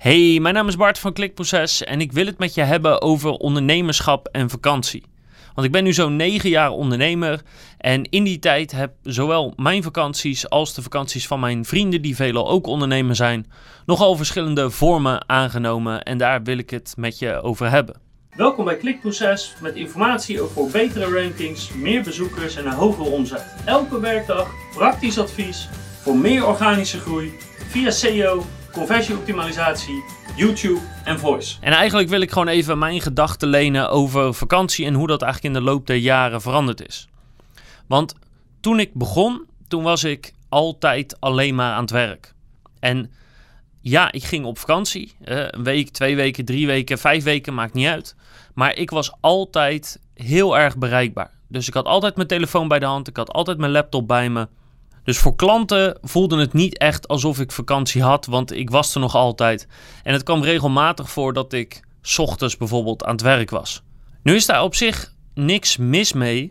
Hey, mijn naam is Bart van Klikproces en ik wil het met je hebben over ondernemerschap en vakantie. Want ik ben nu zo'n negen jaar ondernemer en in die tijd heb zowel mijn vakanties als de vakanties van mijn vrienden, die veelal ook ondernemer zijn, nogal verschillende vormen aangenomen en daar wil ik het met je over hebben. Welkom bij Klikproces met informatie over betere rankings, meer bezoekers en een hogere omzet. Elke werkdag praktisch advies voor meer organische groei via SEO, conversieoptimalisatie, YouTube en voice. En eigenlijk wil ik gewoon even mijn gedachten lenen over vakantie en hoe dat eigenlijk in de loop der jaren veranderd is. Want toen ik begon, toen was ik altijd alleen maar aan het werk. En ja, ik ging op vakantie. een week, twee weken, drie weken, vijf weken, maakt niet uit. Maar ik was altijd heel erg bereikbaar. Dus ik had altijd mijn telefoon bij de hand, ik had altijd mijn laptop bij me. Dus voor klanten voelde het niet echt alsof ik vakantie had, want ik was er nog altijd. En het kwam regelmatig voor dat ik ochtends bijvoorbeeld aan het werk was. Nu is daar op zich niks mis mee.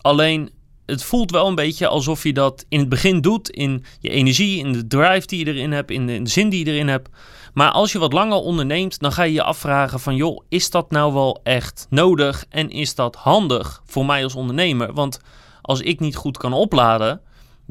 Alleen het voelt wel een beetje alsof je dat in het begin doet, in je energie, in de drive die je erin hebt, in de, in de zin die je erin hebt. Maar als je wat langer onderneemt, dan ga je je afvragen van joh, is dat nou wel echt nodig en is dat handig voor mij als ondernemer? Want als ik niet goed kan opladen,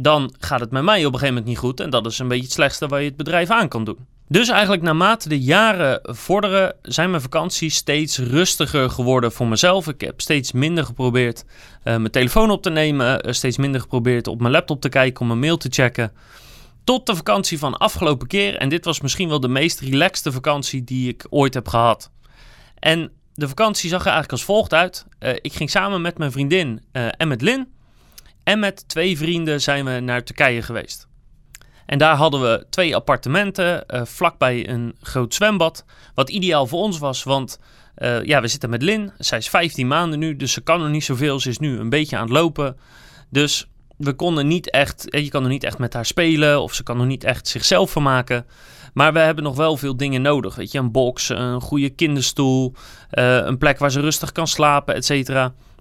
dan gaat het met mij op een gegeven moment niet goed. En dat is een beetje het slechtste waar je het bedrijf aan kan doen. Dus eigenlijk naarmate de jaren vorderen, zijn mijn vakanties steeds rustiger geworden voor mezelf. Ik heb steeds minder geprobeerd uh, mijn telefoon op te nemen, uh, steeds minder geprobeerd op mijn laptop te kijken om mijn mail te checken. Tot de vakantie van afgelopen keer. En dit was misschien wel de meest relaxte vakantie die ik ooit heb gehad. En de vakantie zag er eigenlijk als volgt uit. Uh, ik ging samen met mijn vriendin en met Lin en met twee vrienden zijn we naar Turkije geweest. En daar hadden we twee appartementen uh, vlakbij een groot zwembad. Wat ideaal voor ons was, want uh, ja, we zitten met Lin. Zij is 15 maanden nu, dus ze kan nog niet zoveel. Ze is nu een beetje aan het lopen. Dus we konden niet echt, je kan nog niet echt met haar spelen of ze kan nog niet echt zichzelf vermaken. Maar we hebben nog wel veel dingen nodig. Weet je, een box, een goede kinderstoel, een plek waar ze rustig kan slapen, et.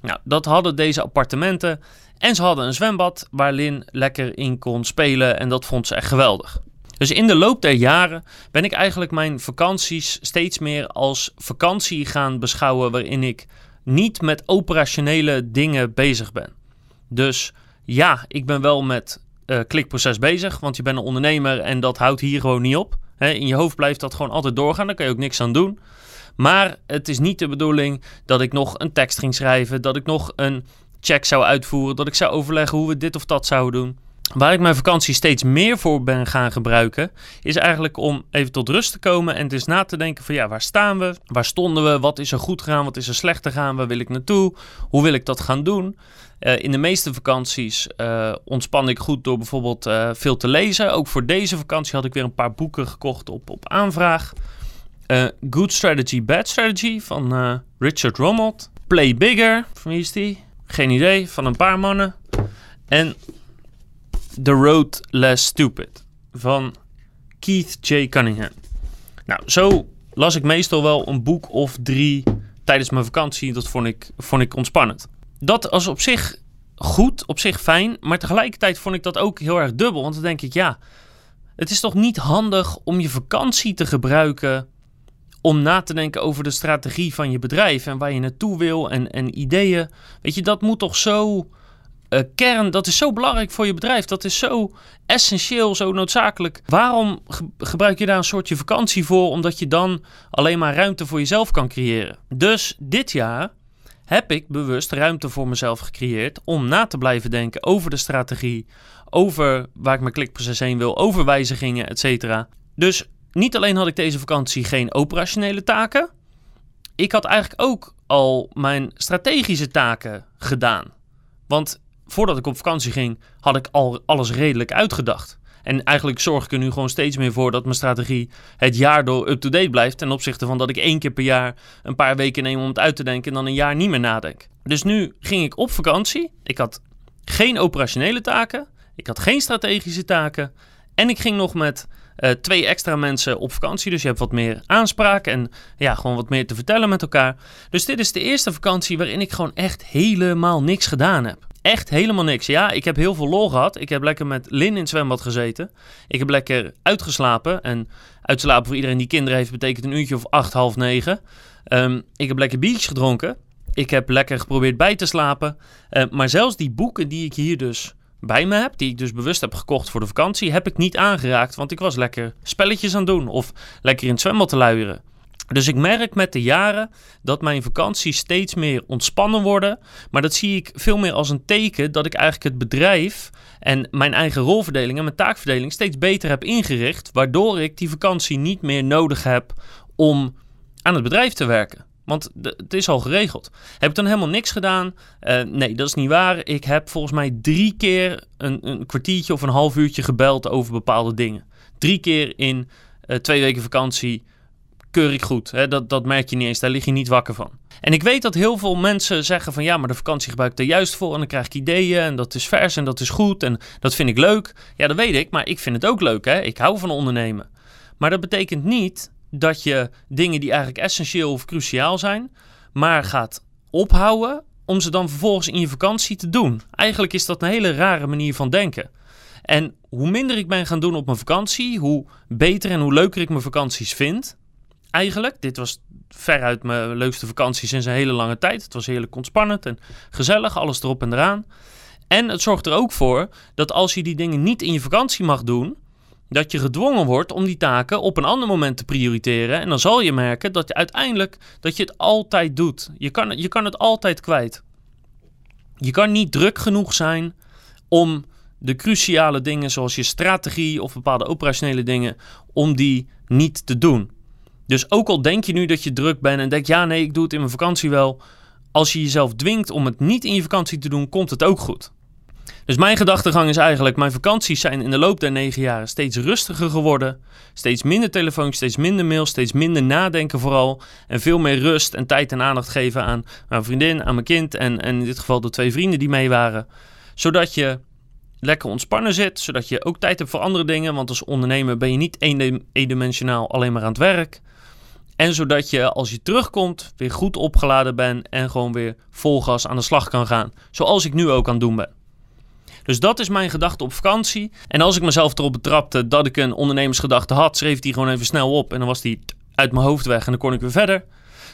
Nou, dat hadden deze appartementen. En ze hadden een zwembad waar Lin lekker in kon spelen en dat vond ze echt geweldig. Dus in de loop der jaren ben ik eigenlijk mijn vakanties steeds meer als vakantie gaan beschouwen waarin ik niet met operationele dingen bezig ben. Dus ja, ik ben wel met uh, klikproces bezig, want je bent een ondernemer en dat houdt hier gewoon niet op. in je hoofd blijft dat gewoon altijd doorgaan, daar kan je ook niks aan doen. Maar het is niet de bedoeling dat ik nog een tekst ging schrijven, dat ik nog een check zou uitvoeren, dat ik zou overleggen hoe we dit of dat zouden doen. Waar ik mijn vakantie steeds meer voor ben gaan gebruiken, is eigenlijk om even tot rust te komen en dus na te denken van ja, waar staan we? Waar stonden we? Wat is er goed gegaan? Wat is er slecht gegaan? Waar wil ik naartoe? Hoe wil ik dat gaan doen? Uh, in de meeste vakanties uh, ontspan ik goed door bijvoorbeeld uh, veel te lezen. Ook voor deze vakantie had ik weer een paar boeken gekocht op, op aanvraag. Good Strategy, Bad Strategy van Richard Rommelt. Play Bigger, van wie is die? Geen idee, van een paar mannen. En The Road Less Stupid van Keith J. Cunningham. Nou, zo las ik meestal wel een boek of drie tijdens mijn vakantie. Dat vond ik, vond ik ontspannend. Dat was op zich goed, op zich fijn. Maar tegelijkertijd vond ik dat ook heel erg dubbel. Want dan denk ik, ja, het is toch niet handig om je vakantie te gebruiken om na te denken over de strategie van je bedrijf en waar je naartoe wil en, en ideeën. Weet je, dat moet toch zo uh, kern, dat is zo belangrijk voor je bedrijf. Dat is zo essentieel, zo noodzakelijk. Waarom gebruik je daar een soortje vakantie voor? Omdat je dan alleen maar ruimte voor jezelf kan creëren. Dus dit jaar heb ik bewust ruimte voor mezelf gecreëerd om na te blijven denken over de strategie, over waar ik mijn klikproces heen wil, over wijzigingen, etc. Dus niet alleen had ik deze vakantie geen operationele taken, ik had eigenlijk ook al mijn strategische taken gedaan. Want voordat ik op vakantie ging, had ik al alles redelijk uitgedacht. En eigenlijk zorg ik er nu gewoon steeds meer voor dat mijn strategie het jaar door up-to-date blijft. Ten opzichte van dat ik één keer per jaar een paar weken neem om het uit te denken en dan een jaar niet meer nadenk. Dus nu ging ik op vakantie. Ik had geen operationele taken. Ik had geen strategische taken. En ik ging nog met eh, twee extra mensen op vakantie. Dus je hebt wat meer aanspraak en ja, gewoon wat meer te vertellen met elkaar. Dus dit is de eerste vakantie waarin ik gewoon echt helemaal niks gedaan heb. Echt helemaal niks. Ja, ik heb heel veel lol gehad. Ik heb lekker met Lin in het zwembad gezeten. Ik heb lekker uitgeslapen. En uitslapen voor iedereen die kinderen heeft betekent een uurtje of acht, half negen. Ehm, ik heb lekker biertjes gedronken. Ik heb lekker geprobeerd bij te slapen. Uh, maar zelfs die boeken die ik hier dus bij me heb, die ik dus bewust heb gekocht voor de vakantie, heb ik niet aangeraakt. Want ik was lekker spelletjes aan het doen of lekker in het zwembad te luieren. Dus ik merk met de jaren dat mijn vakanties steeds meer ontspannen worden. Maar dat zie ik veel meer als een teken dat ik eigenlijk het bedrijf en mijn eigen rolverdeling en mijn taakverdeling steeds beter heb ingericht. Waardoor ik die vakantie niet meer nodig heb om aan het bedrijf te werken. Want het is al geregeld. Heb ik dan helemaal niks gedaan? Uh, nee, dat is niet waar. Ik heb volgens mij drie keer een, een, kwartiertje of een half uurtje gebeld over bepaalde dingen. Drie keer in uh, twee weken vakantie keur ik goed. Hè? Dat, dat merk je niet eens, daar lig je niet wakker van. En ik weet dat heel veel mensen zeggen van ja, maar de vakantie gebruik ik er juist voor en dan krijg ik ideeën en dat is vers en dat is goed en dat vind ik leuk. Ja, dat weet ik, maar ik vind het ook leuk. Hè? Ik hou van ondernemen. Maar dat betekent niet dat je dingen die eigenlijk essentieel of cruciaal zijn, maar gaat ophouden om ze dan vervolgens in je vakantie te doen. Eigenlijk is dat een hele rare manier van denken. En hoe minder ik ben gaan doen op mijn vakantie, hoe beter en hoe leuker ik mijn vakanties vind. Eigenlijk, dit was veruit mijn leukste vakantie sinds een hele lange tijd. Het was heerlijk ontspannend en gezellig, alles erop en eraan. En het zorgt er ook voor dat als je die dingen niet in je vakantie mag doen, dat je gedwongen wordt om die taken op een ander moment te prioriteren. En dan zal je merken dat je uiteindelijk dat je het altijd doet. Je kan, je kan het altijd kwijt. Je kan niet druk genoeg zijn om de cruciale dingen zoals je strategie of bepaalde operationele dingen, om die niet te doen. Dus ook al denk je nu dat je druk bent en denk ja nee ik doe het in mijn vakantie wel. Als je jezelf dwingt om het niet in je vakantie te doen, komt het ook goed. Dus mijn gedachtegang is eigenlijk: mijn vakanties zijn in de loop der negen jaren steeds rustiger geworden. Steeds minder telefoon, steeds minder mail, steeds minder nadenken vooral. En veel meer rust en tijd en aandacht geven aan mijn vriendin, aan mijn kind en, en in dit geval de twee vrienden die mee waren. Zodat je lekker ontspannen zit, zodat je ook tijd hebt voor andere dingen. Want als ondernemer ben je niet eendimensionaal alleen maar aan het werk. En zodat je als je terugkomt weer goed opgeladen bent en gewoon weer vol gas aan de slag kan gaan. Zoals ik nu ook aan het doen ben. Dus dat is mijn gedachte op vakantie. En als ik mezelf erop betrapte dat ik een ondernemersgedachte had, schreef die gewoon even snel op. En dan was die uit mijn hoofd weg en dan kon ik weer verder.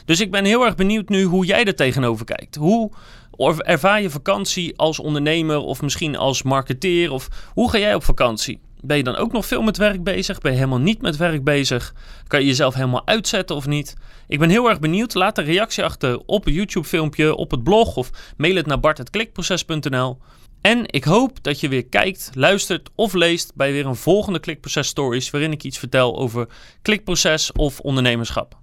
Dus ik ben heel erg benieuwd nu hoe jij er tegenover kijkt. Hoe ervaar je vakantie als ondernemer of misschien als marketeer? Of hoe ga jij op vakantie? Ben je dan ook nog veel met werk bezig? Ben je helemaal niet met werk bezig? Kan je jezelf helemaal uitzetten of niet? Ik ben heel erg benieuwd. Laat een reactie achter op een YouTube-filmpje, op het blog of mail het naar bart.klikproces.nl. En ik hoop dat je weer kijkt, luistert of leest bij weer een volgende Klikproces Stories waarin ik iets vertel over klikproces of ondernemerschap.